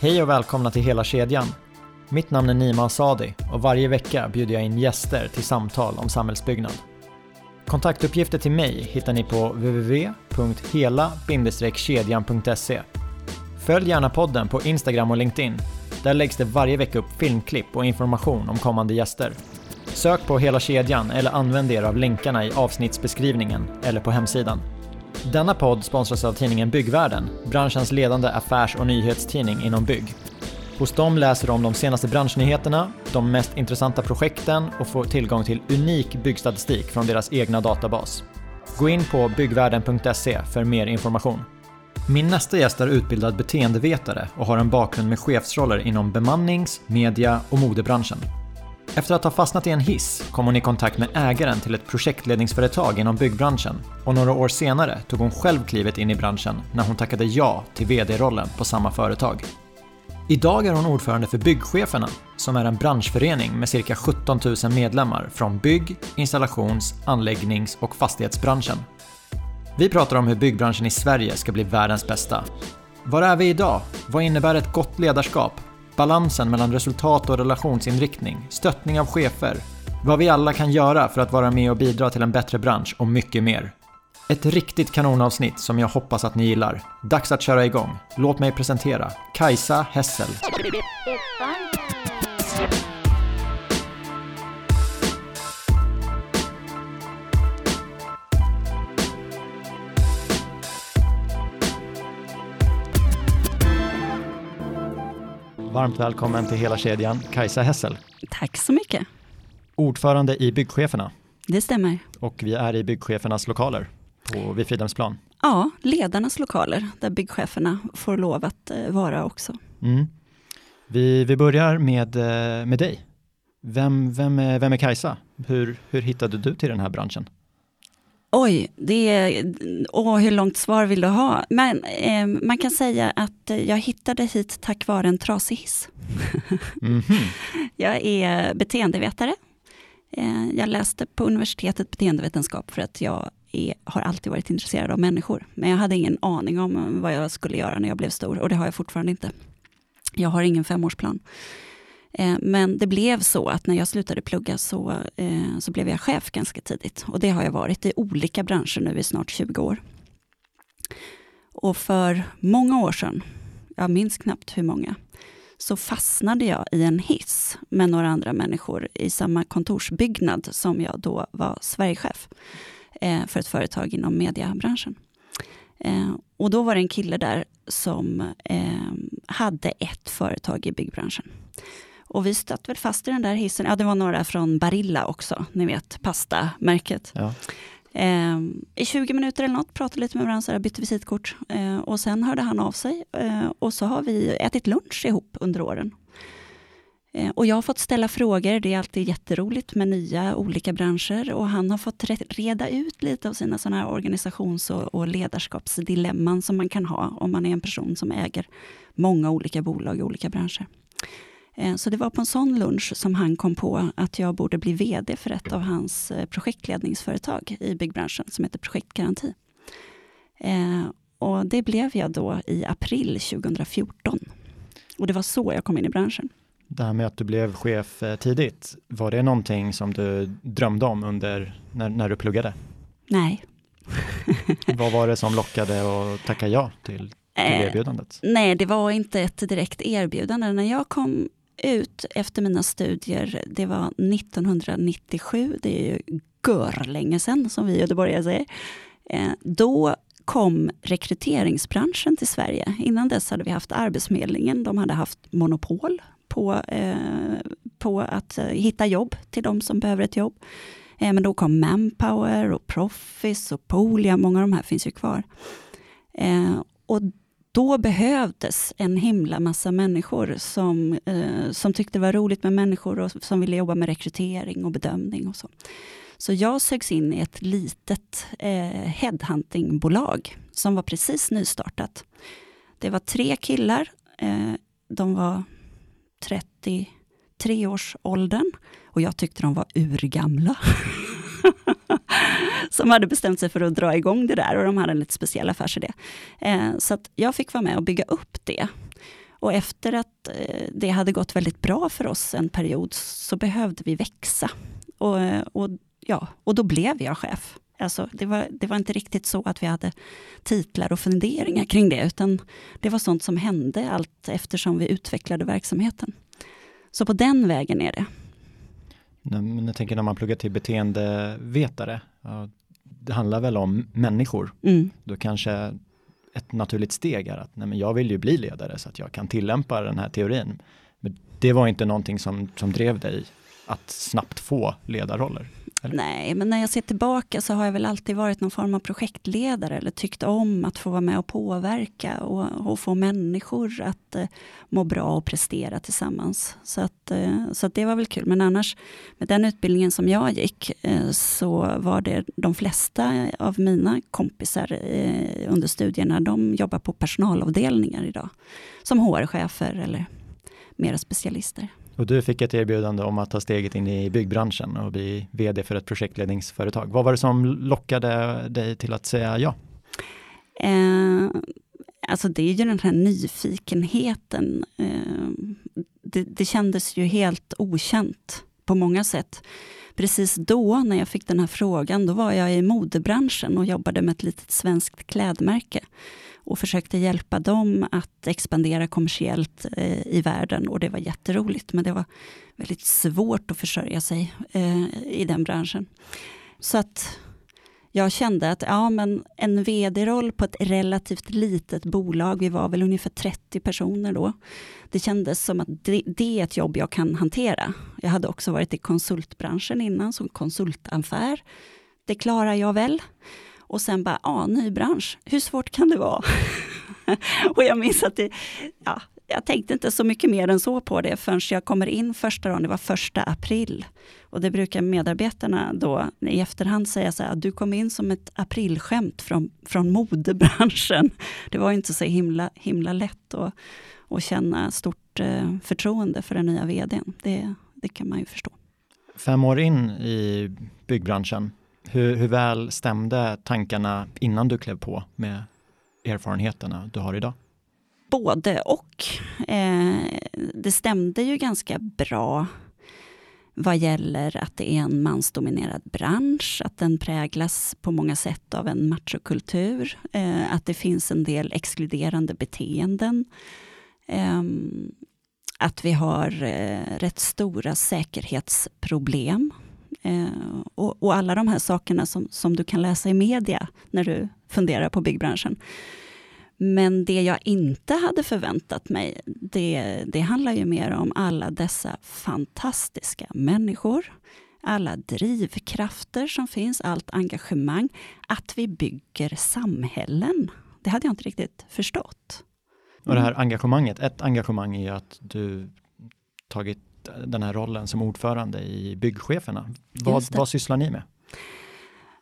Hej och välkomna till Hela kedjan. Mitt namn är Nima Asadi och varje vecka bjuder jag in gäster till samtal om samhällsbyggnad. Kontaktuppgifter till mig hittar ni på www.hela-kedjan.se. Följ gärna podden på Instagram och LinkedIn. Där läggs det varje vecka upp filmklipp och information om kommande gäster. Sök på Hela kedjan eller använd er av länkarna i avsnittsbeskrivningen eller på hemsidan. Denna podd sponsras av tidningen Byggvärlden, branschens ledande affärs och nyhetstidning inom bygg. Hos dem läser du om de senaste branschnyheterna, de mest intressanta projekten och får tillgång till unik byggstatistik från deras egna databas. Gå in på byggvärlden.se för mer information. Min nästa gäst är utbildad beteendevetare och har en bakgrund med chefsroller inom bemannings-, media och modebranschen. Efter att ha fastnat i en hiss kom hon i kontakt med ägaren till ett projektledningsföretag inom byggbranschen och några år senare tog hon själv klivet in i branschen när hon tackade ja till VD-rollen på samma företag. Idag är hon ordförande för Byggcheferna, som är en branschförening med cirka 17 000 medlemmar från bygg-, installations-, anläggnings och fastighetsbranschen. Vi pratar om hur byggbranschen i Sverige ska bli världens bästa. Var är vi idag? Vad innebär ett gott ledarskap? Balansen mellan resultat och relationsinriktning, stöttning av chefer, vad vi alla kan göra för att vara med och bidra till en bättre bransch och mycket mer. Ett riktigt kanonavsnitt som jag hoppas att ni gillar. Dags att köra igång. Låt mig presentera Kajsa Hessel. Varmt välkommen till hela kedjan, Kajsa Hessel. Tack så mycket. Ordförande i Byggcheferna. Det stämmer. Och vi är i Byggchefernas lokaler på, vid Fridhemsplan. Ja, ledarnas lokaler där byggcheferna får lov att eh, vara också. Mm. Vi, vi börjar med, eh, med dig. Vem, vem, är, vem är Kajsa? Hur, hur hittade du till den här branschen? Oj, det är, åh, hur långt svar vill du ha? Men, eh, man kan säga att jag hittade hit tack vare en trasig hiss. Mm -hmm. jag är beteendevetare. Eh, jag läste på universitetet beteendevetenskap för att jag är, har alltid varit intresserad av människor. Men jag hade ingen aning om vad jag skulle göra när jag blev stor och det har jag fortfarande inte. Jag har ingen femårsplan. Eh, men det blev så att när jag slutade plugga så, eh, så blev jag chef ganska tidigt. Och det har jag varit i olika branscher nu i snart 20 år. Och för många år sedan, jag minns knappt hur många, så fastnade jag i en hiss med några andra människor i samma kontorsbyggnad som jag då var Sverigechef eh, för ett företag inom mediebranschen. Och då var det en kille där som hade ett företag i byggbranschen. Och vi stötte väl fast i den där hissen. Ja, det var några från Barilla också, ni vet pastamärket. Ja. Eh, I 20 minuter eller något, pratade lite med varandra, bytte visitkort. Eh, och sen hörde han av sig eh, och så har vi ätit lunch ihop under åren. Eh, och jag har fått ställa frågor, det är alltid jätteroligt med nya olika branscher. Och han har fått reda ut lite av sina såna här organisations och, och ledarskapsdilemman som man kan ha om man är en person som äger många olika bolag i olika branscher. Eh, så det var på en sån lunch som han kom på att jag borde bli VD för ett av hans eh, projektledningsföretag i byggbranschen som heter Projektgaranti. Eh, och det blev jag då i april 2014. Och det var så jag kom in i branschen. Det här med att du blev chef tidigt, var det någonting som du drömde om under när, när du pluggade? Nej. Vad var det som lockade att tacka ja till, till erbjudandet? Nej, det var inte ett direkt erbjudande. När jag kom ut efter mina studier, det var 1997, det är ju gör länge sedan som vi göteborgare säger. Eh, då kom rekryteringsbranschen till Sverige. Innan dess hade vi haft Arbetsförmedlingen, de hade haft monopol på, eh, på att eh, hitta jobb till de som behöver ett jobb. Eh, men då kom Manpower och Proffice och Polia, många av de här finns ju kvar. och då behövdes en himla massa människor som, eh, som tyckte det var roligt med människor och som ville jobba med rekrytering och bedömning och så. Så jag sögs in i ett litet eh, headhuntingbolag som var precis nystartat. Det var tre killar, eh, de var 33 års åldern och jag tyckte de var urgamla. som hade bestämt sig för att dra igång det där och de hade en lite speciell affärsidé. Eh, så att jag fick vara med och bygga upp det. Och efter att eh, det hade gått väldigt bra för oss en period så behövde vi växa. Och, eh, och, ja, och då blev jag chef. Alltså, det, var, det var inte riktigt så att vi hade titlar och funderingar kring det, utan det var sånt som hände allt eftersom vi utvecklade verksamheten. Så på den vägen är det. Men jag tänker när man pluggar till beteendevetare, det handlar väl om människor. Mm. Då kanske ett naturligt steg är att nej men jag vill ju bli ledare så att jag kan tillämpa den här teorin. Men det var inte någonting som, som drev dig att snabbt få ledarroller? Eller? Nej, men när jag ser tillbaka så har jag väl alltid varit någon form av projektledare eller tyckt om att få vara med och påverka och, och få människor att eh, må bra och prestera tillsammans. Så, att, eh, så att det var väl kul. Men annars, med den utbildningen som jag gick, eh, så var det de flesta av mina kompisar eh, under studierna, de jobbar på personalavdelningar idag. Som HR-chefer eller mera specialister. Och du fick ett erbjudande om att ta steget in i byggbranschen och bli vd för ett projektledningsföretag. Vad var det som lockade dig till att säga ja? Eh, alltså det är ju den här nyfikenheten. Eh, det, det kändes ju helt okänt på många sätt. Precis då, när jag fick den här frågan, då var jag i modebranschen och jobbade med ett litet svenskt klädmärke och försökte hjälpa dem att expandera kommersiellt eh, i världen. Och det var jätteroligt, men det var väldigt svårt att försörja sig eh, i den branschen. Så att jag kände att ja, men en vd-roll på ett relativt litet bolag, vi var väl ungefär 30 personer då. Det kändes som att det, det, är ett jobb jag kan hantera. Jag hade också varit i konsultbranschen innan, som konsultaffär. Det klarar jag väl. Och sen bara, ja, ny bransch, hur svårt kan det vara? och jag minns att det, ja, jag tänkte inte så mycket mer än så på det förrän jag kommer in första dagen, det var första april. Och det brukar medarbetarna då i efterhand säga så här, du kom in som ett aprilskämt från, från modebranschen. Det var inte så himla, himla lätt att, att känna stort eh, förtroende för den nya vdn. Det, det kan man ju förstå. Fem år in i byggbranschen, hur, hur väl stämde tankarna innan du klev på med erfarenheterna du har idag? Både och. Eh, det stämde ju ganska bra vad gäller att det är en mansdominerad bransch, att den präglas på många sätt av en machokultur, eh, att det finns en del exkluderande beteenden. Eh, att vi har eh, rätt stora säkerhetsproblem Eh, och, och, alla de här sakerna som, som du kan läsa i media när du funderar på byggbranschen. Men det jag inte hade förväntat mig, det, det handlar ju mer om alla dessa fantastiska människor, alla drivkrafter som finns, allt engagemang, att vi bygger samhällen. Det hade jag inte riktigt förstått. Och det här engagemanget, ett engagemang är att du tagit den här rollen som ordförande i Byggcheferna. Vad, vad sysslar ni med?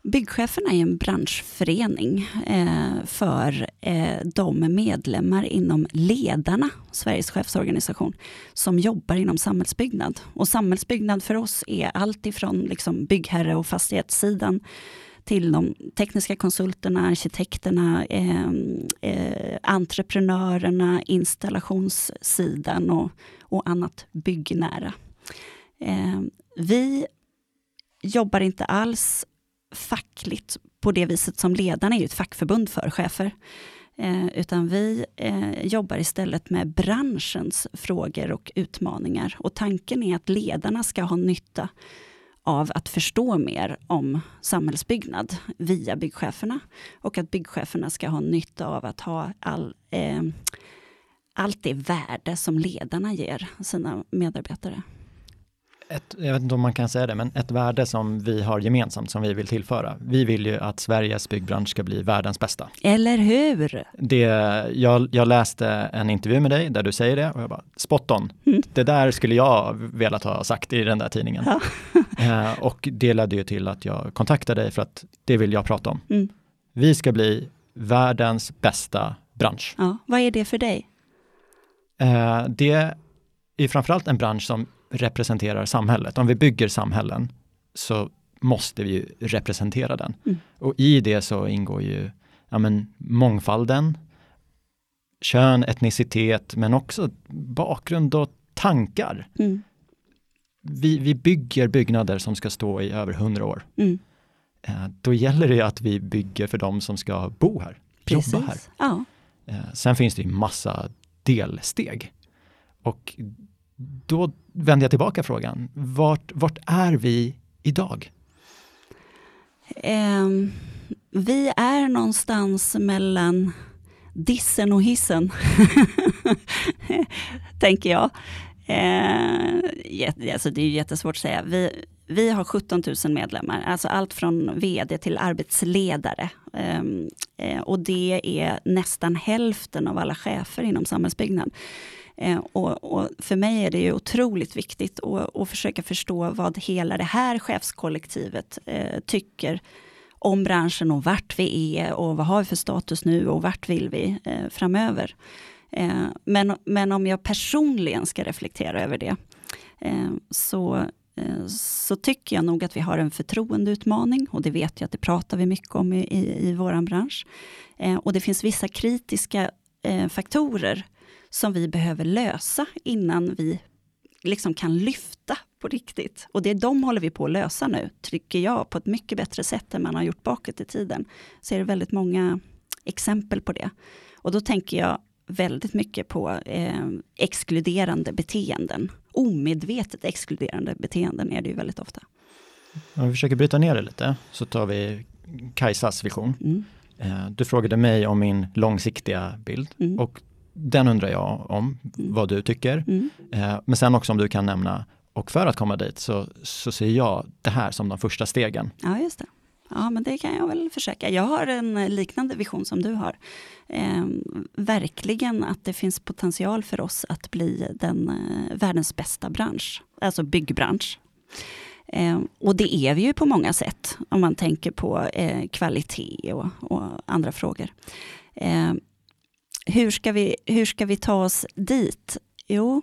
Byggcheferna är en branschförening eh, för eh, de medlemmar inom Ledarna, Sveriges chefsorganisation, som jobbar inom samhällsbyggnad. Och samhällsbyggnad för oss är allt ifrån liksom byggherre och fastighetssidan till de tekniska konsulterna, arkitekterna, eh, eh, entreprenörerna, installationssidan och, och annat byggnära. Eh, vi jobbar inte alls fackligt på det viset som ledarna är ett fackförbund för chefer. Eh, utan vi eh, jobbar istället med branschens frågor och utmaningar. Och tanken är att ledarna ska ha nytta av att förstå mer om samhällsbyggnad via byggcheferna och att byggcheferna ska ha nytta av att ha all, eh, allt det värde som ledarna ger sina medarbetare ett, jag vet inte om man kan säga det, men ett värde som vi har gemensamt som vi vill tillföra. Vi vill ju att Sveriges byggbransch ska bli världens bästa. Eller hur? Det, jag, jag läste en intervju med dig där du säger det och jag bara, spot on. Mm. Det där skulle jag velat ha sagt i den där tidningen. Ja. eh, och det ledde ju till att jag kontaktade dig för att det vill jag prata om. Mm. Vi ska bli världens bästa bransch. Ja, vad är det för dig? Eh, det är framförallt en bransch som representerar samhället. Om vi bygger samhällen så måste vi ju representera den. Mm. Och i det så ingår ju ja, men, mångfalden, kön, etnicitet, men också bakgrund och tankar. Mm. Vi, vi bygger byggnader som ska stå i över hundra år. Mm. Eh, då gäller det att vi bygger för de som ska bo här, Precis. jobba här. Ja. Eh, sen finns det ju massa delsteg. Och då vänder jag tillbaka frågan. Vart, vart är vi idag? Um, vi är någonstans mellan dissen och hissen, tänker jag. Eh, alltså det är jättesvårt att säga. Vi, vi har 17 000 medlemmar, alltså allt från vd till arbetsledare. Ehm, eh, och det är nästan hälften av alla chefer inom samhällsbyggnad. Eh, och, och, för mig är det ju otroligt viktigt att, att försöka förstå vad hela det här chefskollektivet eh, tycker om branschen och vart vi är och vad har vi för status nu och vart vill vi eh, framöver. Eh, men, men om jag personligen ska reflektera över det eh, så, eh, så tycker jag nog att vi har en förtroendeutmaning och det vet jag att det pratar vi mycket om i, i, i vår bransch. Eh, och det finns vissa kritiska eh, faktorer som vi behöver lösa innan vi liksom kan lyfta på riktigt. Och det är de håller vi på att lösa nu, tycker jag, på ett mycket bättre sätt än man har gjort bakåt i tiden. Så är det väldigt många exempel på det. Och då tänker jag väldigt mycket på eh, exkluderande beteenden. Omedvetet exkluderande beteenden är det ju väldigt ofta. Om vi försöker bryta ner det lite, så tar vi Kajsas vision. Mm. Eh, du frågade mig om min långsiktiga bild mm. och den undrar jag om, mm. vad du tycker. Mm. Eh, men sen också om du kan nämna, och för att komma dit så, så ser jag det här som de första stegen. Ja, just det. Ja, men det kan jag väl försöka. Jag har en liknande vision som du har. Eh, verkligen att det finns potential för oss att bli den eh, världens bästa bransch, alltså byggbransch. Eh, och det är vi ju på många sätt, om man tänker på eh, kvalitet och, och, andra frågor. Hur ska vi, hur ska vi ta oss dit? Jo,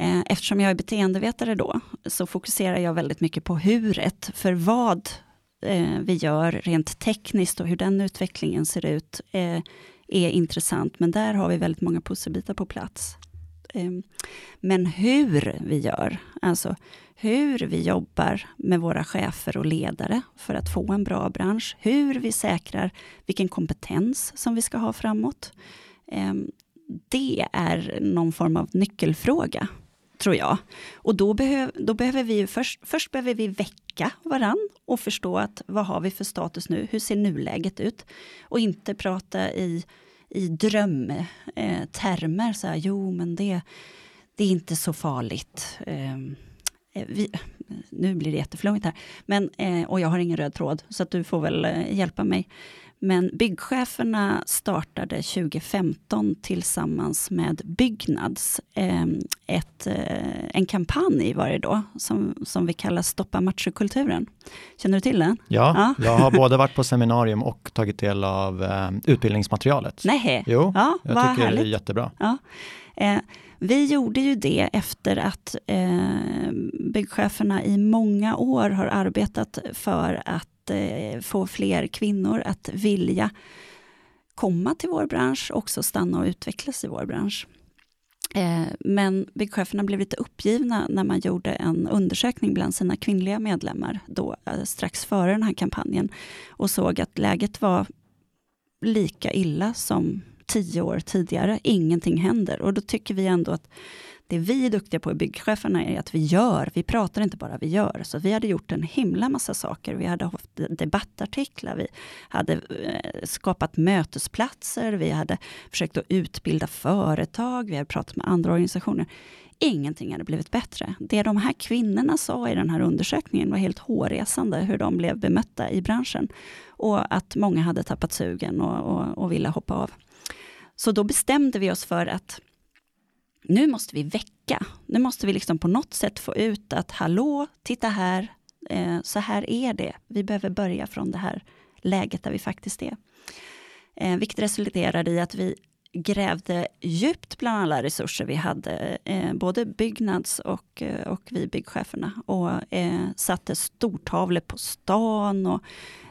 eh, eftersom jag är beteendevetare då, så fokuserar jag väldigt mycket på huret, för vad eh, vi gör rent tekniskt och hur den utvecklingen ser ut eh, är intressant, men där har vi väldigt många pusselbitar på plats. Ehm, men hur vi gör, alltså hur vi jobbar med våra chefer och ledare för att få en bra bransch, hur vi säkrar vilken kompetens som vi ska ha framåt. Ehm, det är någon form av nyckelfråga, tror jag. Och då, behöv, då behöver vi först, först behöver vi väcka varann och förstå att vad har vi för status nu, hur ser nuläget ut? Och inte prata i, i drömtermer, eh, så här, jo men det, det är inte så farligt. Eh, vi, nu blir det jätteflummigt här, men, eh, och jag har ingen röd tråd, så att du får väl eh, hjälpa mig. Men byggcheferna startade 2015 tillsammans med Byggnads ett, en kampanj var det då, som, som vi kallar Stoppa machokulturen. Känner du till den? Ja, ja, jag har både varit på seminarium och tagit del av utbildningsmaterialet. Nej, jo, ja, jag tycker härligt. det är jättebra. Ja. Vi gjorde ju det efter att eh, byggcheferna i många år har arbetat för att eh, få fler kvinnor att vilja komma till vår bransch, också stanna och utvecklas i vår bransch. Eh, men byggcheferna blev lite uppgivna när man gjorde en undersökning bland sina kvinnliga medlemmar då, eh, strax före den här kampanjen och såg att läget var lika illa som tio år tidigare. Ingenting händer och då tycker vi ändå att det vi är duktiga på i byggcheferna är att vi gör, vi pratar inte bara, vi gör. Så vi hade gjort en himla massa saker. Vi hade haft debattartiklar, vi hade eh, skapat mötesplatser, vi hade försökt att utbilda företag, vi hade pratat med andra organisationer. Ingenting hade blivit bättre. Det de här kvinnorna sa i den här undersökningen var helt hårresande, hur de blev bemötta i branschen. Och att många hade tappat sugen och, och, och ville hoppa av. Så då bestämde vi oss för att nu måste vi väcka. Nu måste vi liksom på något sätt få ut att hallå, titta här, eh, så här är det. Vi behöver börja från det här läget där vi faktiskt är. Eh, vilket resulterade i att vi grävde djupt bland alla resurser vi hade, eh, både Byggnads och, eh, och vi byggcheferna. Och eh, satte stortavlor på stan och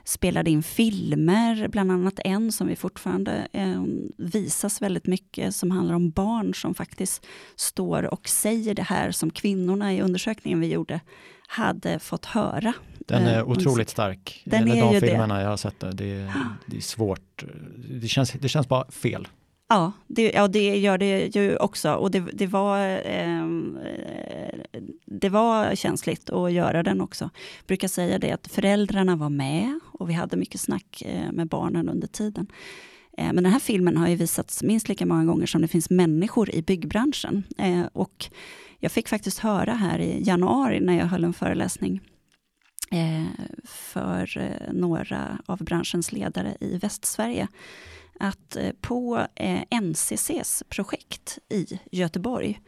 spelade in filmer, bland annat en som vi fortfarande eh, visas väldigt mycket, som handlar om barn som faktiskt står och säger det här som kvinnorna i undersökningen vi gjorde hade fått höra. Den är eh, otroligt stark. Den är de ju filmerna det. jag har sett, det, det, är, det är svårt. Det känns, det känns bara fel. Ja, det, ja, det gör det ju också. Och det, det, var, ehm, eh, det var känsligt att göra den också. Jag brukar säga det att föräldrarna var med och vi hade mycket snack eh, med barnen under tiden. Eh, men den här filmen har ju visats minst lika många gånger som det finns människor i byggbranschen. Eh, och jag fick faktiskt höra här i januari när jag höll en föreläsning Eh, för eh, några av branschens ledare i Västsverige att eh, på NCCs projekt i Göteborg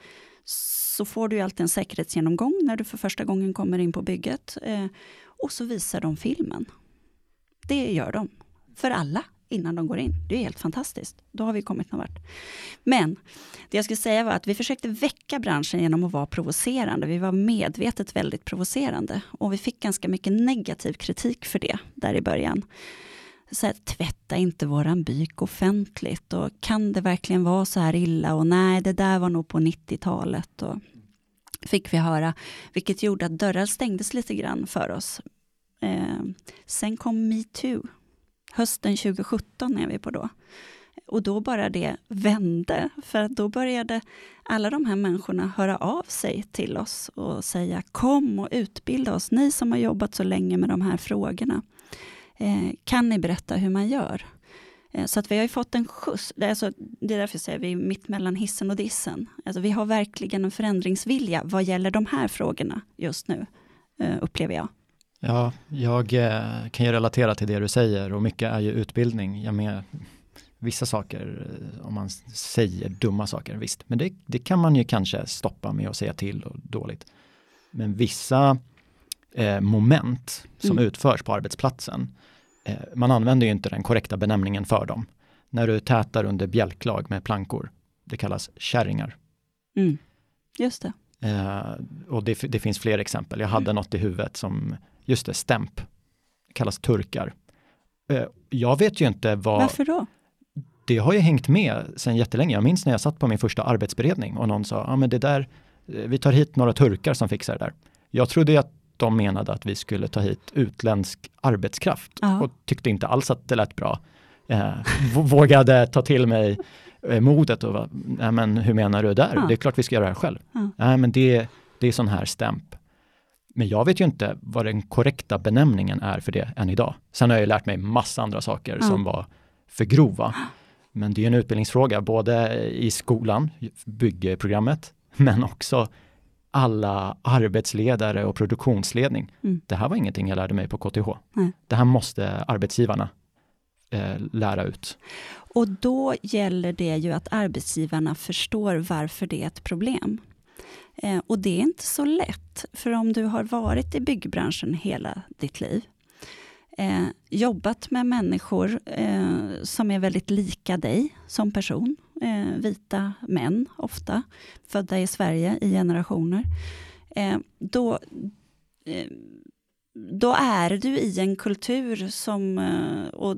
så får du alltid en säkerhetsgenomgång när du för första gången kommer in på bygget. Och så visar de filmen. Det gör de. För alla innan de går in. Det är helt fantastiskt. Då har vi kommit någon vart. Men det jag skulle säga var att vi försökte väcka branschen genom att vara provocerande. Vi var medvetet väldigt provocerande och vi fick ganska mycket negativ kritik för det där i början så här, tvätta inte våran byk offentligt och kan det verkligen vara så här illa och nej, det där var nog på 90-talet. Och fick vi höra, vilket gjorde att dörrar stängdes lite grann för oss. Eh, sen kom metoo, hösten 2017 är vi på då. Och då bara det vände, för att då började alla de här människorna höra av sig till oss och säga kom och utbilda oss, ni som har jobbat så länge med de här frågorna. Eh, kan ni berätta hur man gör? Eh, så att vi har fått en skjuts. Det är, alltså, det är därför jag säger vi är mitt mellan hissen och dissen. Alltså, vi har verkligen en förändringsvilja vad gäller de här frågorna just nu, eh, upplever jag. Ja, jag kan ju relatera till det du säger och mycket är ju utbildning. Jag med, vissa saker, om man säger dumma saker, visst, men det, det kan man ju kanske stoppa med att säga till och dåligt. Men vissa eh, moment som mm. utförs på arbetsplatsen, eh, man använder ju inte den korrekta benämningen för dem. När du tätar under bjälklag med plankor, det kallas kärringar. Mm. Just det. Eh, och det, det, finns fler exempel. Jag hade mm. något i huvudet som, just det, stämp, kallas turkar. Eh, jag vet ju inte vad... Varför då? Det har ju hängt med sedan jättelänge. Jag minns när jag satt på min första arbetsberedning och någon sa, ja ah, men det där, eh, vi tar hit några turkar som fixar det där. Jag trodde att de menade att vi skulle ta hit utländsk arbetskraft ja. och tyckte inte alls att det lät bra. Eh, vågade ta till mig modet och va, nej men hur menar du där? Ja. Det är klart vi ska göra det här själv. Ja. Nej men det, det är sån här stämp. Men jag vet ju inte vad den korrekta benämningen är för det än idag. Sen har jag ju lärt mig massa andra saker som var för grova. Men det är en utbildningsfråga, både i skolan, byggprogrammet, men också alla arbetsledare och produktionsledning. Mm. Det här var ingenting jag lärde mig på KTH. Nej. Det här måste arbetsgivarna eh, lära ut. Och då gäller det ju att arbetsgivarna förstår varför det är ett problem. Eh, och det är inte så lätt, för om du har varit i byggbranschen hela ditt liv, eh, jobbat med människor eh, som är väldigt lika dig som person, eh, vita män ofta, födda i Sverige i generationer, eh, då, eh, då är du i en kultur som, eh, och,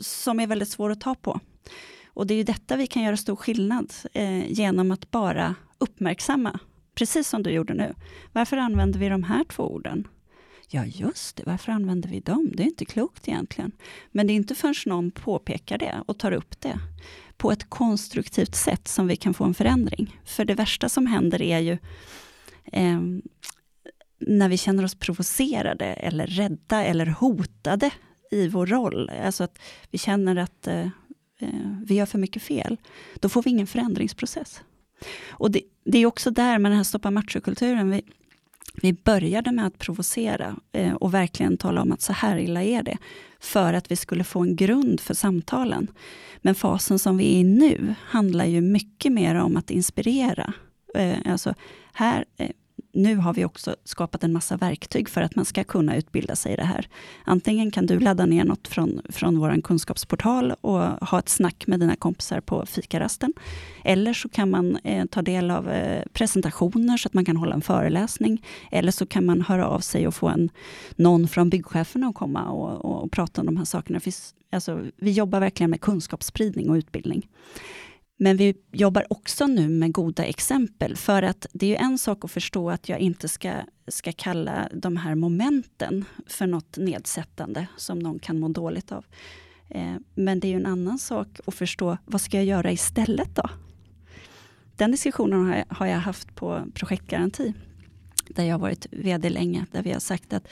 som är väldigt svår att ta på. Och det är ju detta vi kan göra stor skillnad eh, genom att bara uppmärksamma, precis som du gjorde nu. Varför använder vi de här två orden? Ja, just det, varför använder vi dem? Det är inte klokt egentligen. Men det är inte förrän någon påpekar det och tar upp det på ett konstruktivt sätt som vi kan få en förändring. För det värsta som händer är ju eh, när vi känner oss provocerade eller rädda eller hotade i vår roll. Alltså att vi känner att eh, eh, vi gör för mycket fel. Då får vi ingen förändringsprocess. Och det, det är också där med den här stoppa machokulturen. Vi, vi började med att provocera eh, och verkligen tala om att så här illa är det, för att vi skulle få en grund för samtalen. Men fasen som vi är i nu handlar ju mycket mer om att inspirera. Eh, alltså här, eh, nu har vi också skapat en massa verktyg för att man ska kunna utbilda sig i det här. Antingen kan du ladda ner något från, från vår kunskapsportal och ha ett snack med dina kompisar på fikarasten. Eller så kan man eh, ta del av eh, presentationer så att man kan hålla en föreläsning. Eller så kan man höra av sig och få en, någon från byggcheferna att komma och, och, och prata om de här sakerna. Alltså, vi jobbar verkligen med kunskapsspridning och utbildning. Men vi jobbar också nu med goda exempel, för att det är ju en sak att förstå att jag inte ska, ska kalla de här momenten för något nedsättande som någon kan må dåligt av. Eh, men det är ju en annan sak att förstå, vad ska jag göra istället då? Den diskussionen har jag, haft på projektgaranti, där jag har varit VD länge, där vi har sagt att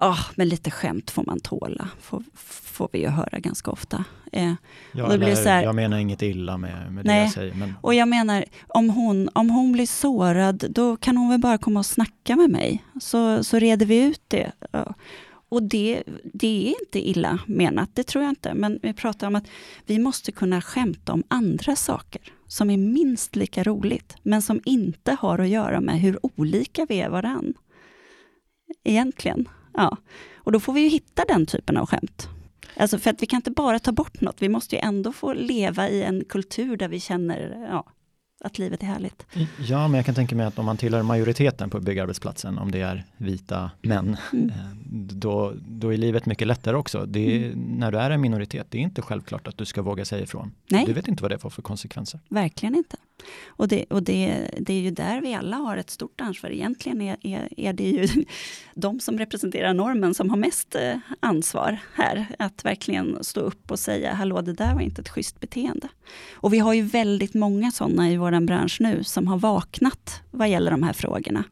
oh, men lite skämt får man tåla, får, får vi ju höra ganska ofta. Eh, ja, det blir så här, jag menar inget illa med, med nej, det jag säger. Men... Och jag menar, om hon, om hon blir sårad, då kan hon väl bara komma och snacka med mig, så, så reder vi ut det. Och det, det är inte illa menat, det tror jag inte. Men vi pratar om att vi måste kunna skämta om andra saker som är minst lika roligt, men som inte har att göra med hur olika vi är varann. Egentligen. Ja. Och då får vi ju hitta den typen av skämt. Alltså för att vi kan inte bara ta bort något, vi måste ju ändå få leva i en kultur där vi känner ja, att livet är härligt. Ja, men jag kan tänka mig att om man tillhör majoriteten på byggarbetsplatsen, om det är vita män, mm. Eh, då, då är livet mycket lättare också. Det är, mm. När du är en minoritet, det är inte självklart att du ska våga säga ifrån. Nej. Du vet inte vad det får för konsekvenser. Verkligen inte. Och, det, och det, det är ju där vi alla har ett stort ansvar. Egentligen är, är, är det ju de som representerar normen som har mest eh, ansvar här. Att verkligen stå upp och säga, hallå det där var inte ett schysst beteende. Och vi har ju väldigt många sådana i vår bransch nu som har vaknat vad gäller de här frågorna.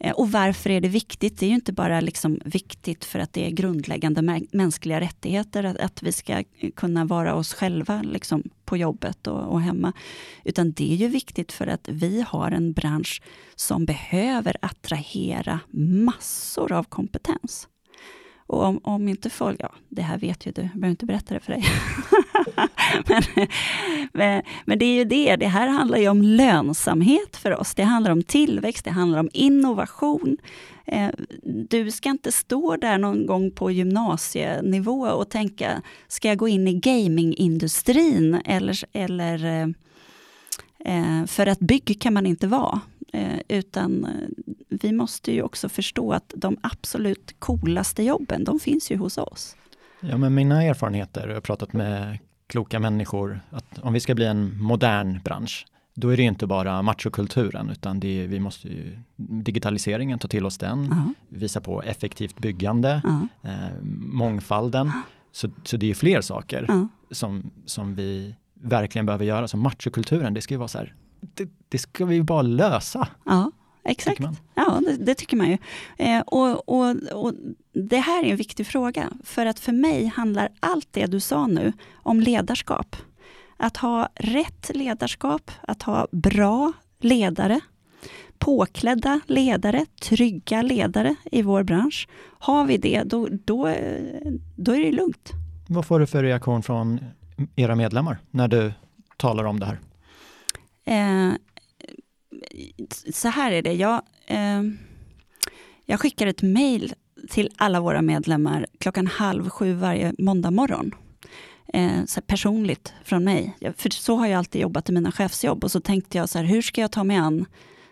Eh, och varför är det viktigt? Det är ju inte bara liksom viktigt för att det är grundläggande mänskliga rättigheter, att, att vi ska eh, kunna vara oss själva liksom på jobbet och, och, hemma. Utan det är ju viktigt för att vi har en bransch som behöver attrahera massor av kompetens. Och om, om inte folk, ja det här vet ju du, jag behöver inte berätta det för dig. men, men, men, det är ju det, det här handlar ju om lönsamhet för oss. Det handlar om tillväxt, det handlar om innovation. Eh, du ska inte stå där någon gång på gymnasienivå och tänka, ska jag gå in i gamingindustrin eller, eller eh, eh för att bygg kan man inte vara. Utan vi måste ju också förstå att de absolut coolaste jobben, de finns ju hos oss. Ja, men mina erfarenheter, jag har pratat med kloka människor, att om vi ska bli en modern bransch, då är det inte bara machokulturen, utan är, vi måste ju, digitaliseringen, ta till oss den, uh -huh. visa på effektivt byggande, uh -huh. eh, mångfalden. Uh -huh. Så, så det är fler saker som, som vi verkligen behöver göra. Så machokulturen, det ska ju vara så här, det, det ska vi bara lösa. Ja, exakt. Ja, det, det, tycker man ju. Eh, och, och, och det här är en viktig fråga, för att för mig handlar allt det du sa nu om ledarskap. Att ha rätt ledarskap, att ha bra ledare, påklädda ledare, trygga ledare i vår bransch. Har vi det, då, då, då är det lugnt. Vad får du för reaktion från era medlemmar när du talar om det här? Eh, så här är det, jag, eh, jag skickar ett mejl till alla våra medlemmar klockan halv sju varje måndag morgon. Eh, så personligt från mig. För så har jag alltid jobbat i mina chefsjobb och så tänkte jag så här, hur ska jag ta mig an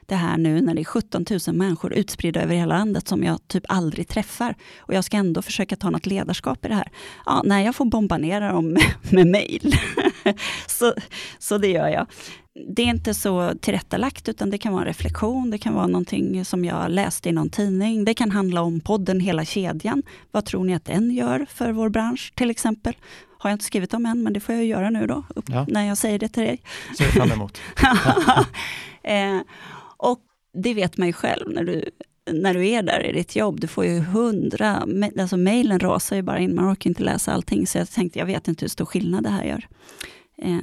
det här nu när det är 17 000 människor utspridda över hela landet som jag typ aldrig träffar. Och jag ska ändå försöka ta något ledarskap i det här. Ja, nej, jag får bomba ner dem med, med mejl. så, så det gör jag det är inte så tillrättalagt, utan det kan vara en reflektion, det kan vara någonting som jag läste i någon tidning. Det kan handla om podden Hela kedjan. Vad tror ni att den gör för vår bransch till exempel? Har jag inte skrivit om än, men det får jag göra nu då, ja. när jag säger det till dig. Ser fram emot. eh, och det vet man ju själv när du, när du är där i ditt jobb. Du får ju hundra, alltså mejlen rasar ju bara in, man orkar inte läsa allting. Så jag tänkte, jag vet inte hur stor skillnad det här gör. Eh,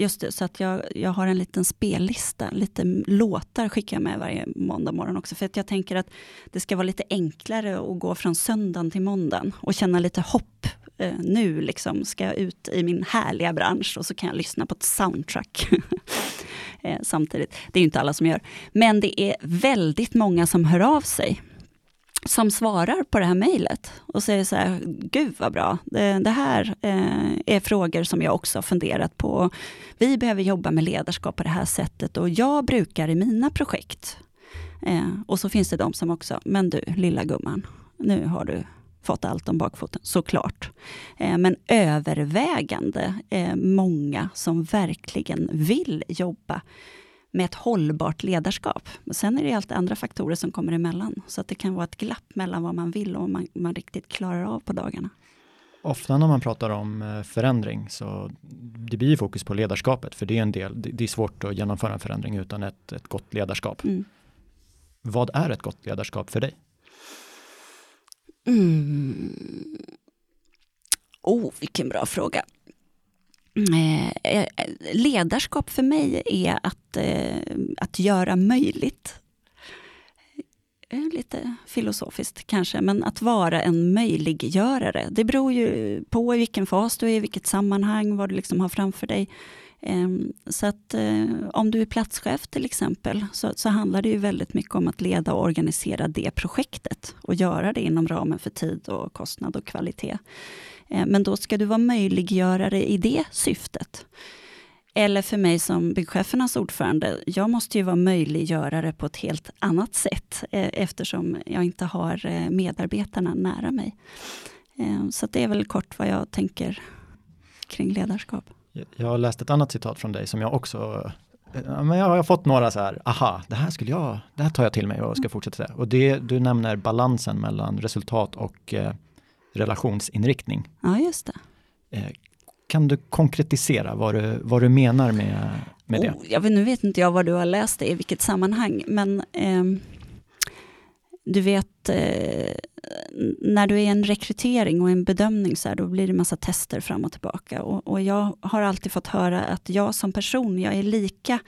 Just det, så att jag, jag har en liten spellista, lite låtar skickar jag med varje måndag morgon också. För att jag tänker att det ska vara lite enklare att gå från söndagen till måndagen och känna lite hopp. Eh, nu liksom ska jag ut i min härliga bransch och så kan jag lyssna på ett soundtrack. eh, samtidigt. Det är inte alla som gör. Men det är väldigt många som hör av sig som svarar på det här mejlet och säger så här, gud vad bra, det, det här eh, är frågor som jag också har funderat på. Vi behöver jobba med ledarskap på det här sättet och jag brukar i mina projekt. Eh, och så finns det de som också, men du lilla gumman, nu har du fått allt om bakfoten, såklart. Eh, men övervägande eh, många som verkligen vill jobba med ett hållbart ledarskap. Sen är det alltid andra faktorer som kommer emellan. Så att det kan vara ett glapp mellan vad man vill och vad man, man riktigt klarar av på dagarna. Ofta när man pratar om eh, förändring så det blir fokus på ledarskapet för det är en del, det är svårt att genomföra en förändring utan ett, ett gott ledarskap. Mm. Vad är ett gott ledarskap för dig? Mm. Oh, vilken bra fråga. Eh, eh, ledarskap för mig är att, eh, att göra möjligt. Eh, lite filosofiskt kanske, men att vara en möjliggörare. Det beror ju på i vilken fas du är, i vilket sammanhang, vad du liksom har framför dig. Ehm, så att eh, om du är platschef till exempel, så, så handlar det ju väldigt mycket om att leda och organisera det projektet och göra det inom ramen för tid och kostnad och kvalitet. Ehm, men då ska du vara möjliggörare i det syftet. Eller för mig som byggchefernas ordförande, jag måste ju vara möjliggörare på ett helt annat sätt eh, eftersom jag inte har eh, medarbetarna nära mig. Ehm, så det är väl kort vad jag tänker kring ledarskap. Jag har läst ett annat citat från dig som jag också men jag har fått några så här, aha, det här skulle jag, det här tar jag till mig och ska mm. fortsätta säga. Och det, du nämner balansen mellan resultat och relationsinriktning. Ja, just det. Eh, kan du konkretisera vad du, vad du menar med, med det? Oh, jag vet, nu vet inte jag vad du har läst det i vilket sammanhang, men eh, du vet, eh, Eh, när du är i en rekrytering och en bedömning, så här, då blir det massa tester fram och tillbaka. Och, och, jag har alltid fått höra att jag som person, jag är lika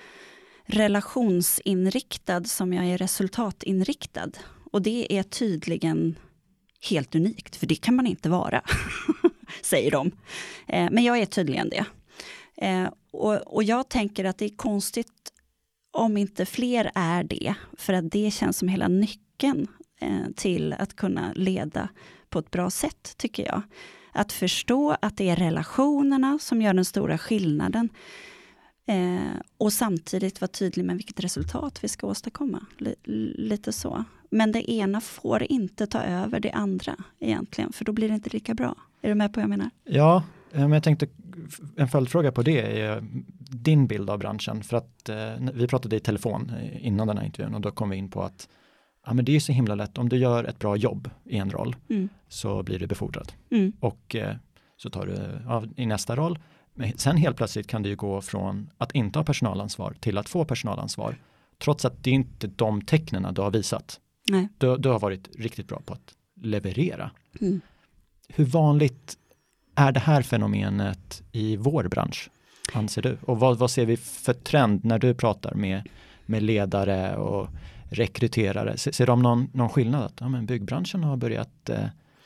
relationsinriktad som jag är resultatinriktad. Och det är tydligen helt unikt, för det kan man inte vara, säger de. Eh, men jag är tydligen det. Eh, och, och jag tänker att det är konstigt om inte fler är det, för att det känns som hela nyckeln Eh, till att kunna leda på ett bra sätt, tycker jag. Att förstå att det är relationerna som gör den stora skillnaden. Eh, och samtidigt vara tydlig med vilket resultat vi ska åstadkomma. L lite så. Men det ena får inte ta över det andra egentligen, för då blir det inte lika bra. Är du med på vad jag menar? Ja, eh, men jag tänkte en följdfråga på det är din bild av branschen. För att eh, vi pratade i telefon eh, innan den här intervjun och då kom vi in på att ja, men det är så himla lätt. Om du gör ett bra jobb i en roll mm. så blir du befordrad. Mm. Och eh, så tar du av i nästa roll. Men sen helt plötsligt kan det ju gå från att inte ha personalansvar till att få personalansvar. Trots att det är inte de tecknen du har visat. Nej. Du, du har varit riktigt bra på att leverera. Mm. Hur vanligt är det här fenomenet i vår bransch, anser du? Och vad, vad ser vi för trend när du pratar med, med ledare och rekryterare? Ser, ser de någon, någon skillnad? Att ja, men byggbranschen har börjat eh,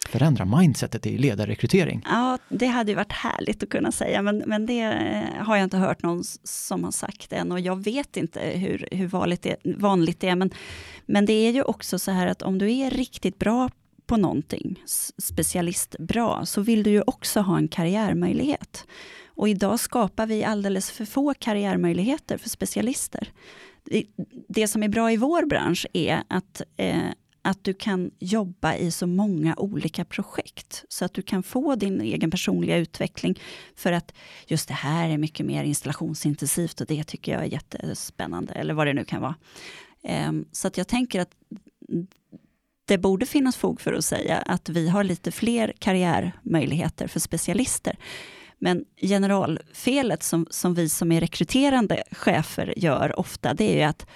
förändra mindsetet i ledarrekrytering? Ja, det hade ju varit härligt att kunna säga, men, men det eh, har jag inte hört någon som har sagt än och jag vet inte hur, hur vanligt, det, vanligt det är. Men, men det är ju också så här att om du är riktigt bra på någonting, specialistbra, så vill du ju också ha en karriärmöjlighet. Och idag skapar vi alldeles för få karriärmöjligheter för specialister. Det som är bra i vår bransch är att eh, att du kan jobba i så många olika projekt, så att du kan få din egen personliga utveckling. För att just det här är mycket mer installationsintensivt och det tycker jag är jättespännande, eller vad det nu kan vara. Eh, så att jag tänker att det borde finnas fog för att säga att vi har lite fler karriärmöjligheter för specialister. Men generalfelet som, som vi som är rekryterande chefer gör ofta, det är ju att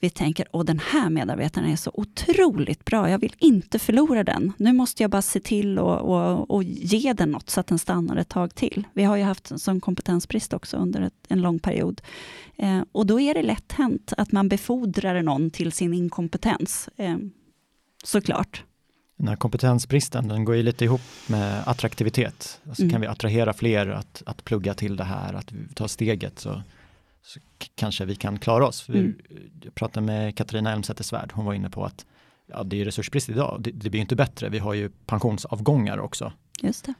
vi tänker, att den här medarbetaren är så otroligt bra, jag vill inte förlora den. Nu måste jag bara se till och, och, och ge den något så att den stannar ett tag till. Vi har ju haft en sån kompetensbrist också under ett, en lång period. Eh, och då är det lätt hänt att man befordrar någon till sin inkompetens, eh, såklart. Den här kompetensbristen, den går ju lite ihop med attraktivitet. Alltså mm. Kan vi attrahera fler att, att plugga till det här, att ta steget, så så kanske vi kan klara oss. Mm. Jag pratade med Katarina Elmsäter-Svärd, hon var inne på att ja, det är resursbrist idag, det, det blir inte bättre, vi har ju pensionsavgångar också. Just det.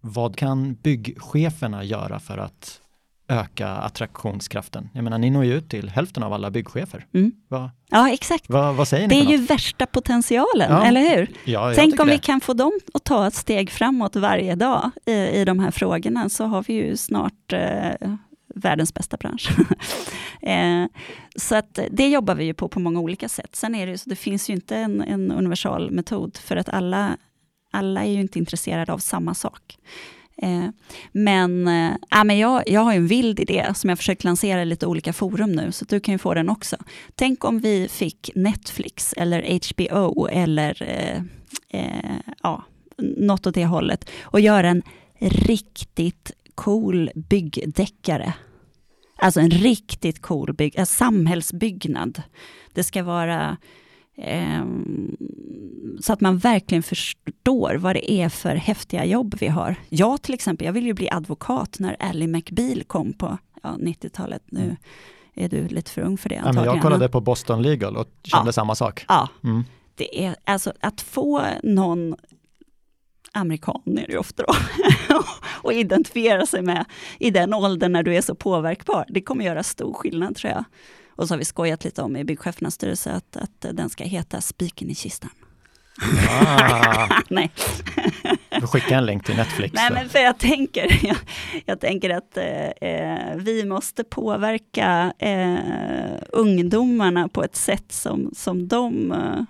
Vad kan byggcheferna göra för att öka attraktionskraften? Jag menar, ni når ju ut till hälften av alla byggchefer. Mm. Va, ja, exakt. Va, vad säger ni det är ju värsta potentialen, ja. eller hur? Ja, Tänk om det. vi kan få dem att ta ett steg framåt varje dag i, i de här frågorna, så har vi ju snart eh, världens bästa bransch. eh, så att det jobbar vi ju på på många olika sätt. Sen är det så, det finns ju inte en, en universal metod, för att alla, alla är ju inte intresserade av samma sak. Eh, men, äh, men jag, jag har en vild idé som jag försökt lansera i lite olika forum nu, så du kan ju få den också. Tänk om vi fick Netflix eller HBO eller eh, eh, ja, något åt det hållet och göra en riktigt cool byggdeckare. Alltså en riktigt cool bygg, en samhällsbyggnad. Det ska vara så att man verkligen förstår vad det är för häftiga jobb vi har. Jag till exempel, jag vill ju bli advokat när Ally McBeal kom på ja, 90-talet. Nu mm. är du lite för ung för det antagligen. Ja, jag kollade på Boston Legal och kände ja. samma sak. Ja, mm. det är alltså att få någon amerikan är det ju ofta då, och identifiera sig med i den åldern när du är så påverkbar. Det kommer göra stor skillnad tror jag. Och så har vi skojat lite om i byggchefernas styrelse att, att den ska heta Spiken i kistan. Ah. Nej. Du skickar en länk till Netflix. Nej, men för jag tänker, jag, jag tänker att eh, vi måste påverka eh, ungdomarna på ett sätt som, som de eh,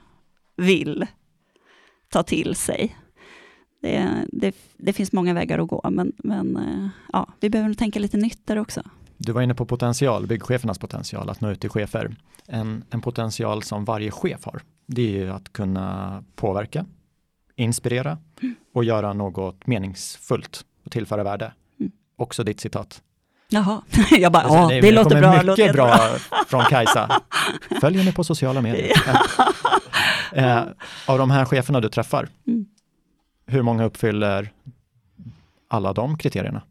vill ta till sig. Det, det, det, finns många vägar att gå, men, men eh, ja, vi behöver tänka lite nytt där också. Du var inne på potential, byggchefernas potential att nå ut till chefer. En, en potential som varje chef har, det är ju att kunna påverka, inspirera och göra något meningsfullt och tillföra värde. Mm. Också ditt citat. Jaha, jag bara, ja, det, det låter bra. Mycket låter bra, från Kajsa. Följ henne på sociala medier. eh, av de här cheferna du träffar, mm. hur många uppfyller alla de kriterierna?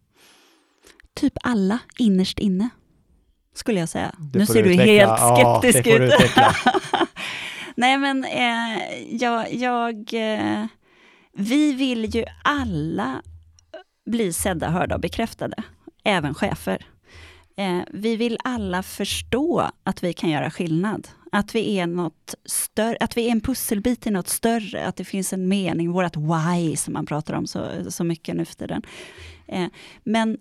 Typ alla innerst inne, skulle jag säga. Nu ser du helt skeptisk ja, ut. Nej men eh, jag, jag eh, vi vill ju alla bli sedda, hörda och bekräftade, även chefer. Eh, vi vill alla förstå att vi kan göra skillnad. Att vi är något större, att vi är en pusselbit i något större, att det finns en mening, vårt why som man pratar om så, så mycket nu för tiden. Eh, men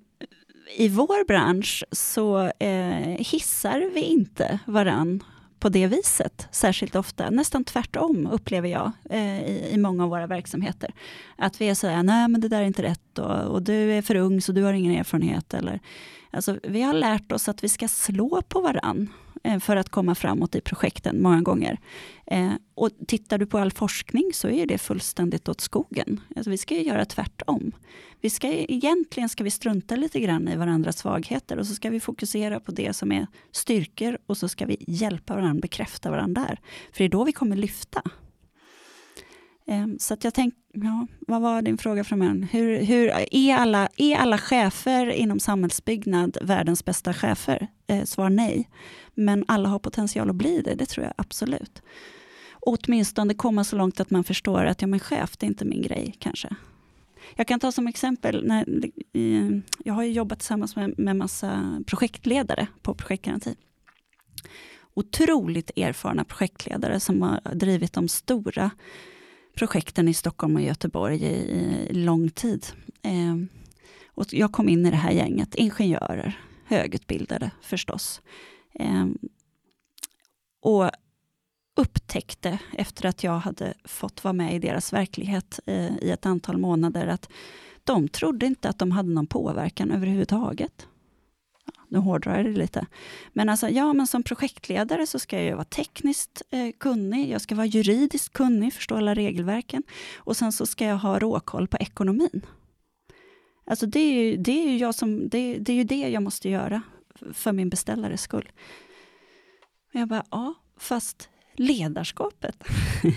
i vår bransch så eh, hissar vi inte varann på det viset särskilt ofta. Nästan tvärtom upplever jag eh, i, i, många av våra verksamheter. Att vi är sådär, nej men det där är inte rätt och, och, du är för ung så du har ingen erfarenhet. Eller, alltså, vi har lärt oss att vi ska slå på varann Eh, för att komma framåt i projekten många gånger. Eh, och tittar du på all forskning så är det fullständigt åt skogen. Alltså, vi ska ju göra tvärtom. Vi ska, egentligen ska vi strunta lite grann i varandras svagheter och så ska vi fokusera på det som är styrkor och så ska vi hjälpa varandra, bekräfta varandra där. För det är då vi kommer lyfta. Ehm, så att jag tänkte, ja, vad var din fråga från början? Hur, hur, är, alla, är alla chefer inom samhällsbyggnad världens bästa chefer? Eh, svar nej. Men alla har potential att bli det, det tror jag absolut. åtminstone komma så långt att man förstår att ja, men chef, det är inte min grej kanske. Jag kan ta som exempel, när, jag har jobbat tillsammans med, med massa projektledare på projektgaranti. Otroligt erfarna projektledare som har drivit de stora projekten i Stockholm och Göteborg i, i lång tid. Eh, och jag kom in i det här gänget, ingenjörer, högutbildade förstås. Eh, och upptäckte efter att jag hade fått vara med i deras verklighet eh, i ett antal månader att de trodde inte att de hade någon påverkan överhuvudtaget. Nu hårdrar jag det lite. Men alltså, ja, men som projektledare så ska jag vara tekniskt eh, kunnig, jag ska vara juridiskt kunnig, förstå alla regelverken och sen så ska jag ha råkoll på ekonomin. Alltså det är ju det, är ju jag som, det, det är ju det jag måste göra för min beställares skull. jag bara, ja, fast ledarskapet.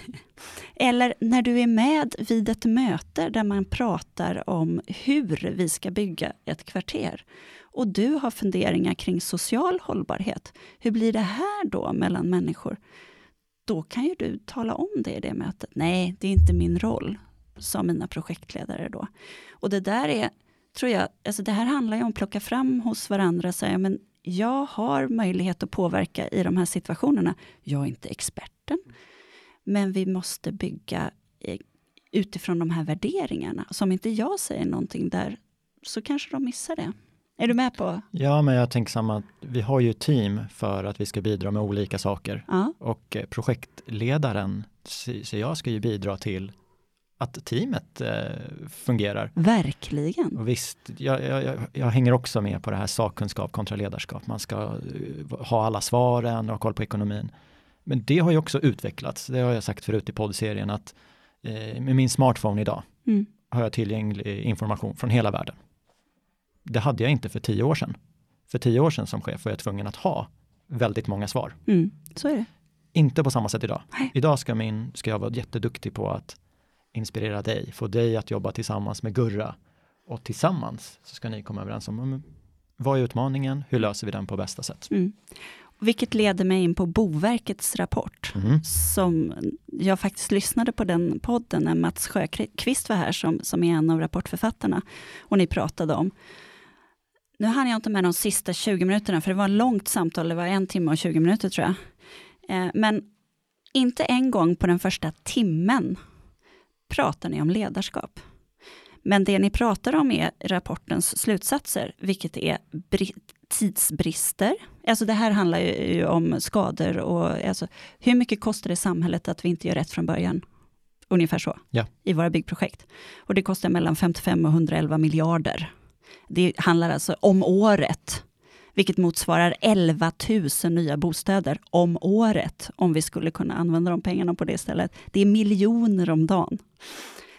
Eller när du är med vid ett möte där man pratar om hur vi ska bygga ett kvarter och du har funderingar kring social hållbarhet. Hur blir det här då mellan människor? Då kan ju du tala om det i det mötet. Nej, det är inte min roll, sa mina projektledare då. Och det där är, tror jag, alltså det här handlar ju om att plocka fram hos varandra och säga, men jag har möjlighet att påverka i de här situationerna. Jag är inte experten, men vi måste bygga utifrån de här värderingarna. Så om inte jag säger någonting där, så kanske de missar det. Är du med på? Ja, men jag tänker samma. Vi har ju team för att vi ska bidra med olika saker. Ja. Och eh, projektledaren, så jag ska ju bidra till att teamet eh, fungerar. Verkligen. Och visst, jag, jag, jag, hänger också med på det här sakkunskap kontra ledarskap. Man ska uh, ha alla svaren och ha koll på ekonomin. Men det har ju också utvecklats. Det har jag sagt förut i poddserien att eh, med min smartphone idag mm. har jag tillgänglig information från hela världen. Det hade jag inte för tio år sedan. För tio år sedan som chef var jag tvungen att ha väldigt många svar. Mm, så är det. Inte på samma sätt idag. Nej. Idag ska, min, ska jag vara jätteduktig på att inspirera dig, få dig att jobba tillsammans med Gurra. Och tillsammans så ska ni komma överens om vad är utmaningen, hur löser vi den på bästa sätt. Mm. Vilket leder mig in på Boverkets rapport, mm. som jag faktiskt lyssnade på den podden när Mats Sjöqvist var här, som, som är en av rapportförfattarna, och ni pratade om. Nu hann jag inte med de sista 20 minuterna, för det var ett långt samtal, det var en timme och 20 minuter tror jag. Eh, men inte en gång på den första timmen pratar ni om ledarskap. Men det ni pratar om är rapportens slutsatser, vilket är tidsbrister. Alltså det här handlar ju om skador och alltså, hur mycket kostar det samhället att vi inte gör rätt från början? Ungefär så, ja. i våra byggprojekt. Och det kostar mellan 55 och 111 miljarder. Det handlar alltså om året, vilket motsvarar 11 000 nya bostäder om året, om vi skulle kunna använda de pengarna på det stället. Det är miljoner om dagen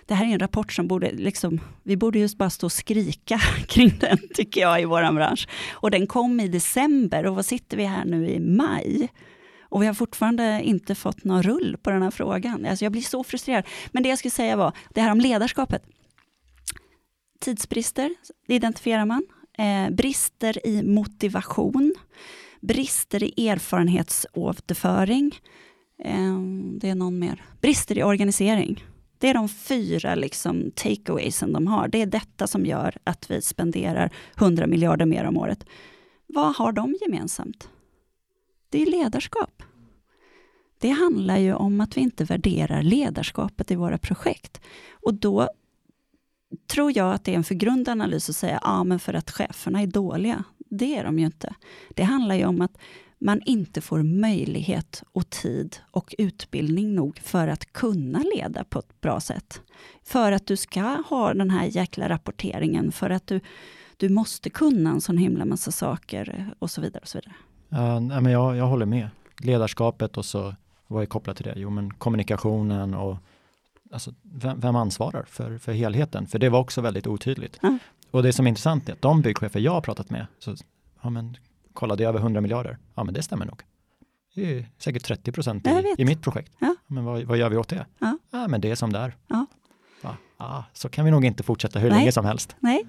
det här är en rapport som borde, liksom, vi borde just bara stå och skrika kring den, tycker jag, i vår bransch. Och den kom i december och vad sitter vi här nu i maj? Och vi har fortfarande inte fått någon rull på den här frågan. Alltså jag blir så frustrerad. Men det jag skulle säga var, det här om ledarskapet. Tidsbrister, det identifierar man. Eh, brister i motivation. Brister i erfarenhetsåterföring. Eh, det är någon mer. Brister i organisering. Det är de fyra liksom, takeawaysen de har. Det är detta som gör att vi spenderar 100 miljarder mer om året. Vad har de gemensamt? Det är ledarskap. Det handlar ju om att vi inte värderar ledarskapet i våra projekt. Och då tror jag att det är en förgrund analys att säga, ja ah, men för att cheferna är dåliga. Det är de ju inte. Det handlar ju om att man inte får möjlighet och tid och utbildning nog för att kunna leda på ett bra sätt. För att du ska ha den här jäkla rapporteringen, för att du, du måste kunna en sån himla massa saker och så vidare. Och så vidare. Ja, men jag, jag håller med. Ledarskapet och så vad är kopplat till det? Jo, men kommunikationen och alltså, vem, vem ansvarar för, för helheten? För det var också väldigt otydligt. Ja. Och det som är intressant är att de byggchefer jag har pratat med, så, ja, men kolla det är över 100 miljarder. Ja men det stämmer nog. Det är säkert 30 procent i, i, mitt projekt. Ja. Men vad, vad, gör vi åt det? Ja. ja men det är som det är. Ja. Ja, ja, så kan vi nog inte fortsätta hur Nej. länge som helst. Nej,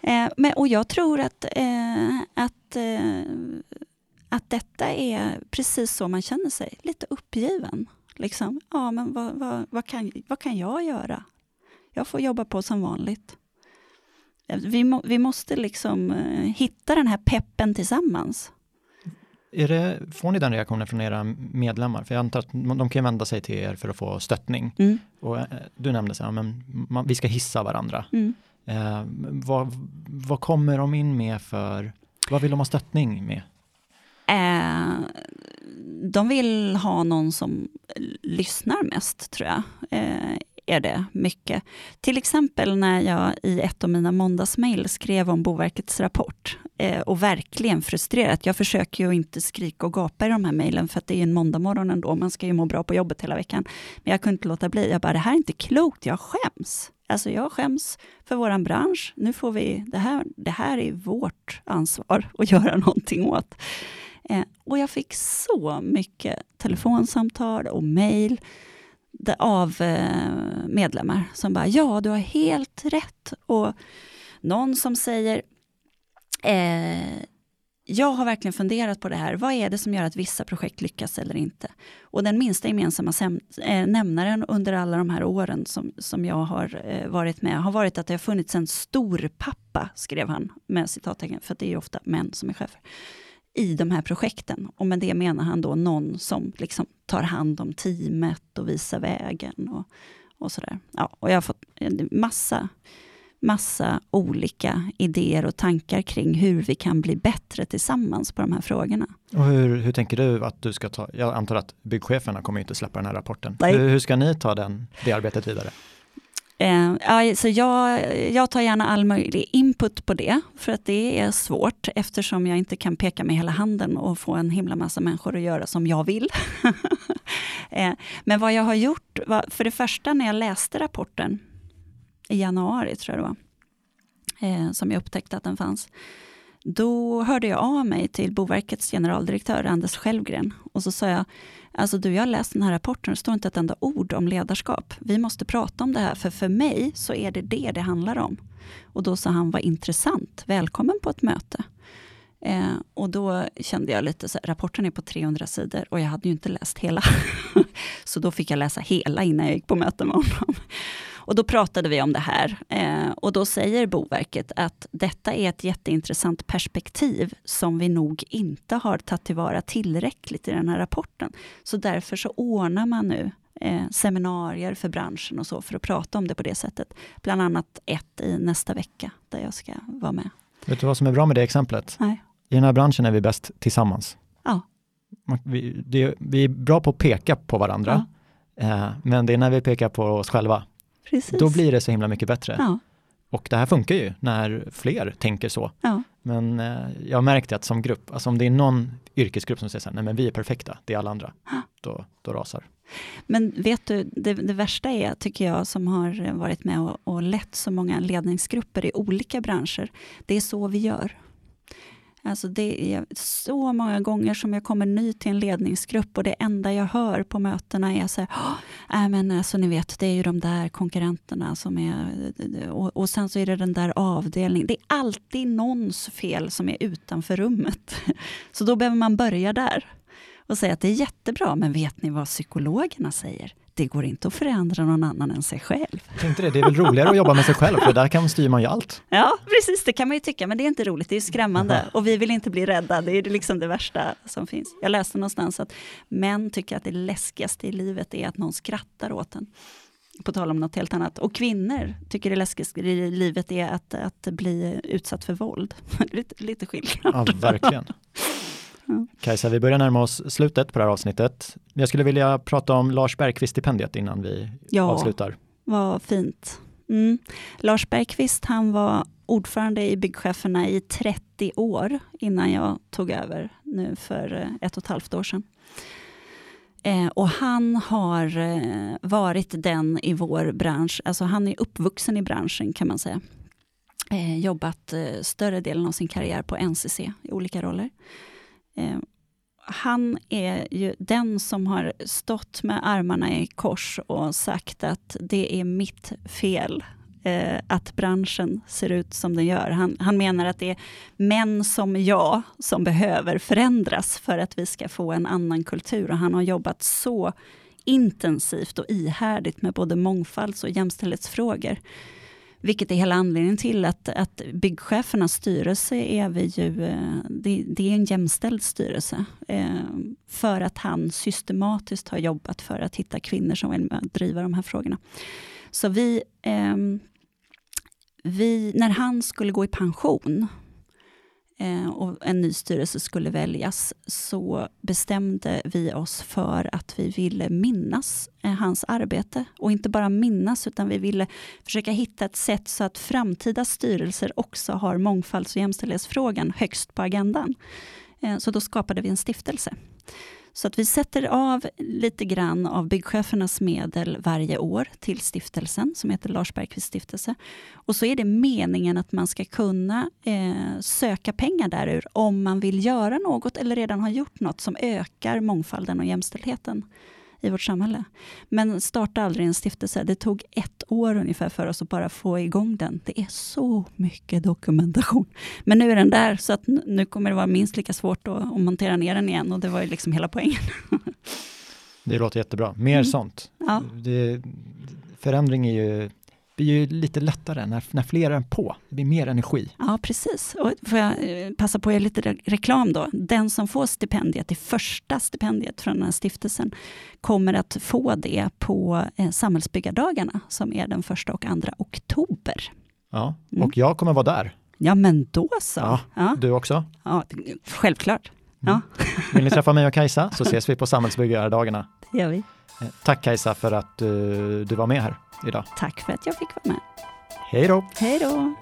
eh, men, och jag tror att, eh, att, eh, att detta är precis så man känner sig, lite uppgiven. Liksom, ja men vad, vad, vad, kan, vad kan jag göra? Jag får jobba på som vanligt. Vi, må, vi måste liksom uh, hitta den här peppen tillsammans. Det, får ni den reaktionen från era medlemmar? För jag antar att de kan vända sig till er för att få stöttning. Mm. Och, eh, du nämnde så här, men man, vi ska hissa varandra. Mm. Eh, vad, vad kommer de in med för, vad vill de ha stöttning med? Eh, de vill ha någon som lyssnar mest, tror jag. Eh, är det mycket. Till exempel när jag i ett av mina måndagsmail skrev om Boverkets rapport eh, och verkligen frustrerat. Jag försöker ju inte skrika och gapa i de här mejlen för att det är en måndagmorgon ändå. Man ska ju må bra på jobbet hela veckan. Men jag kunde inte låta bli. Jag bara, det här är inte klokt. Jag skäms. Alltså jag skäms för våran bransch. Nu får vi, det här, det här är vårt ansvar att göra någonting åt. Eh, och jag fick så mycket telefonsamtal och mejl av eh, medlemmar som bara ja, du har helt rätt. Och någon som säger eh, jag har verkligen funderat på det här. Vad är det som gör att vissa projekt lyckas eller inte? Och den minsta gemensamma eh, nämnaren under alla de här åren som, som jag har eh, varit med har varit att det har funnits en stor pappa, skrev han med citattecken, för det är ju ofta män som är chefer, i de här projekten. Och med det menar han då någon som liksom tar hand om teamet och visar vägen och, och sådär. Ja, och jag har fått massa massa olika idéer och tankar kring hur vi kan bli bättre tillsammans på de här frågorna. Och hur, hur tänker du att du ska ta, jag antar att byggcheferna kommer inte släppa den här rapporten. Hur, hur, ska ni ta den, det arbetet vidare? Eh, så jag, jag tar gärna all möjlig input på det, för att det är svårt eftersom jag inte kan peka med hela handen och få en himla massa människor att göra som jag vill. eh, men vad jag har gjort, var, för det första när jag läste rapporten i januari, tror jag det var, eh, som jag upptäckte att den fanns. Då hörde jag av mig till Boverkets generaldirektör Anders Självgren och så sa jag, alltså du jag har läst den här rapporten, det står inte ett enda ord om ledarskap. Vi måste prata om det här, för för mig så är det det det handlar om. Och då sa han, vad intressant, välkommen på ett möte. Eh, och då kände jag lite så här, rapporten är på 300 sidor och jag hade ju inte läst hela. så då fick jag läsa hela innan jag gick på möte med honom. Och då pratade vi om det här eh, och då säger Boverket att detta är ett jätteintressant perspektiv som vi nog inte har tagit tillvara tillräckligt i den här rapporten. Så därför så ordnar man nu eh, seminarier för branschen och så för att prata om det på det sättet. Bland annat ett i nästa vecka där jag ska vara med. Vet du vad som är bra med det exemplet? Nej. I den här branschen är vi bäst tillsammans. Ja. Vi, det, vi är bra på att peka på varandra, ja. eh, men det är när vi pekar på oss själva Precis. Då blir det så himla mycket bättre. Ja. Och det här funkar ju när fler tänker så. Ja. Men eh, jag märkte att som grupp, alltså om det är någon yrkesgrupp som säger så här, nej men vi är perfekta, det är alla andra, då, då rasar. Men vet du, det, det, värsta är, tycker jag, som har varit med och, och lett så många ledningsgrupper i olika branscher, det är så vi gör. Alltså det är så många gånger som jag kommer ny till en ledningsgrupp och det enda jag hör på mötena är så här, äh, men alltså ni vet, det är ju de där konkurrenterna som är, och, och sen så är det den där avdelningen. Det är alltid någons fel som är utanför rummet. Så då behöver man börja där och säga att det är jättebra, men vet ni vad psykologerna säger? Det går inte att förändra någon annan än sig själv. Jag tänkte det, det är väl roligare att jobba med sig själv, för där kan styr man ju allt. Ja, precis, det kan man ju tycka, men det är inte roligt, det är skrämmande. Och vi vill inte bli rädda, det är liksom det värsta som finns. Jag läste någonstans att män tycker att det läskigaste i livet är att någon skrattar åt en. På tal om något helt annat. Och kvinnor tycker det läskigaste i livet är att, att bli utsatt för våld. lite, lite skillnad. Ja, verkligen. Kajsa, vi börjar närma oss slutet på det här avsnittet. Jag skulle vilja prata om Lars Bergqvist-stipendiet innan vi ja, avslutar. Vad fint. Mm. Lars Bergqvist, han var ordförande i Byggcheferna i 30 år innan jag tog över nu för eh, ett och ett halvt år sedan. Eh, och han har eh, varit den i vår bransch, alltså han är uppvuxen i branschen kan man säga. Eh, jobbat större delen av sin karriär på NCC i olika roller. Eh, han är ju den som har stått med armarna i kors och sagt att det är mitt fel eh, att branschen ser ut som den gör. Han, han, menar att det är män som jag som behöver förändras för att vi ska få en annan kultur. Och han har jobbat så intensivt och ihärdigt med både mångfalds och jämställdhetsfrågor. Vilket är hela anledningen till att, att byggchefernas styrelse är vi ju, eh, det, det är en jämställd styrelse. Eh, för att han systematiskt har jobbat för att hitta kvinnor som vill driva de här frågorna. Så vi, eh, vi, när han skulle gå i pension Eh, och en ny styrelse skulle väljas, så bestämde vi oss för att vi ville minnas eh, hans arbete. Och inte bara minnas, utan vi ville försöka hitta ett sätt så att framtida styrelser också har mångfalds och jämställdhetsfrågan högst på agendan. Eh, så då skapade vi en stiftelse så att vi sätter av lite grann av byggchefernas medel varje år till stiftelsen som heter Lars Bergqvist stiftelse. Och så är det meningen att man ska kunna eh, söka pengar därur om man vill göra något eller redan har gjort något som ökar mångfalden och jämställdheten i vårt samhälle. Men starta aldrig en stiftelse. Det tog ett år ungefär för oss att bara få igång den. Det är så mycket dokumentation. Men nu är den där, så att nu kommer det vara minst lika svårt att, att montera ner den igen och det var ju liksom hela poängen. Det låter jättebra. Mer mm. sånt. Ja. Det, förändring är ju blir ju lite lättare när, när fler är på. Det blir mer energi. Ja, precis. Och får jag eh, passa på att göra lite reklam då. Den som får stipendiet, det första stipendiet från den här stiftelsen, kommer att få det på eh, Samhällsbyggardagarna, som är den första och andra oktober. Ja, och mm. jag kommer vara där. Ja, men då så. Ja, ja. Du också? Ja, självklart. Ja. Mm. Vill ni träffa mig och Kajsa så ses vi på Samhällsbyggardagarna. Det gör vi. Eh, tack Kajsa för att uh, du var med här idag. Tack för att jag fick vara med. Hej då! Hej då!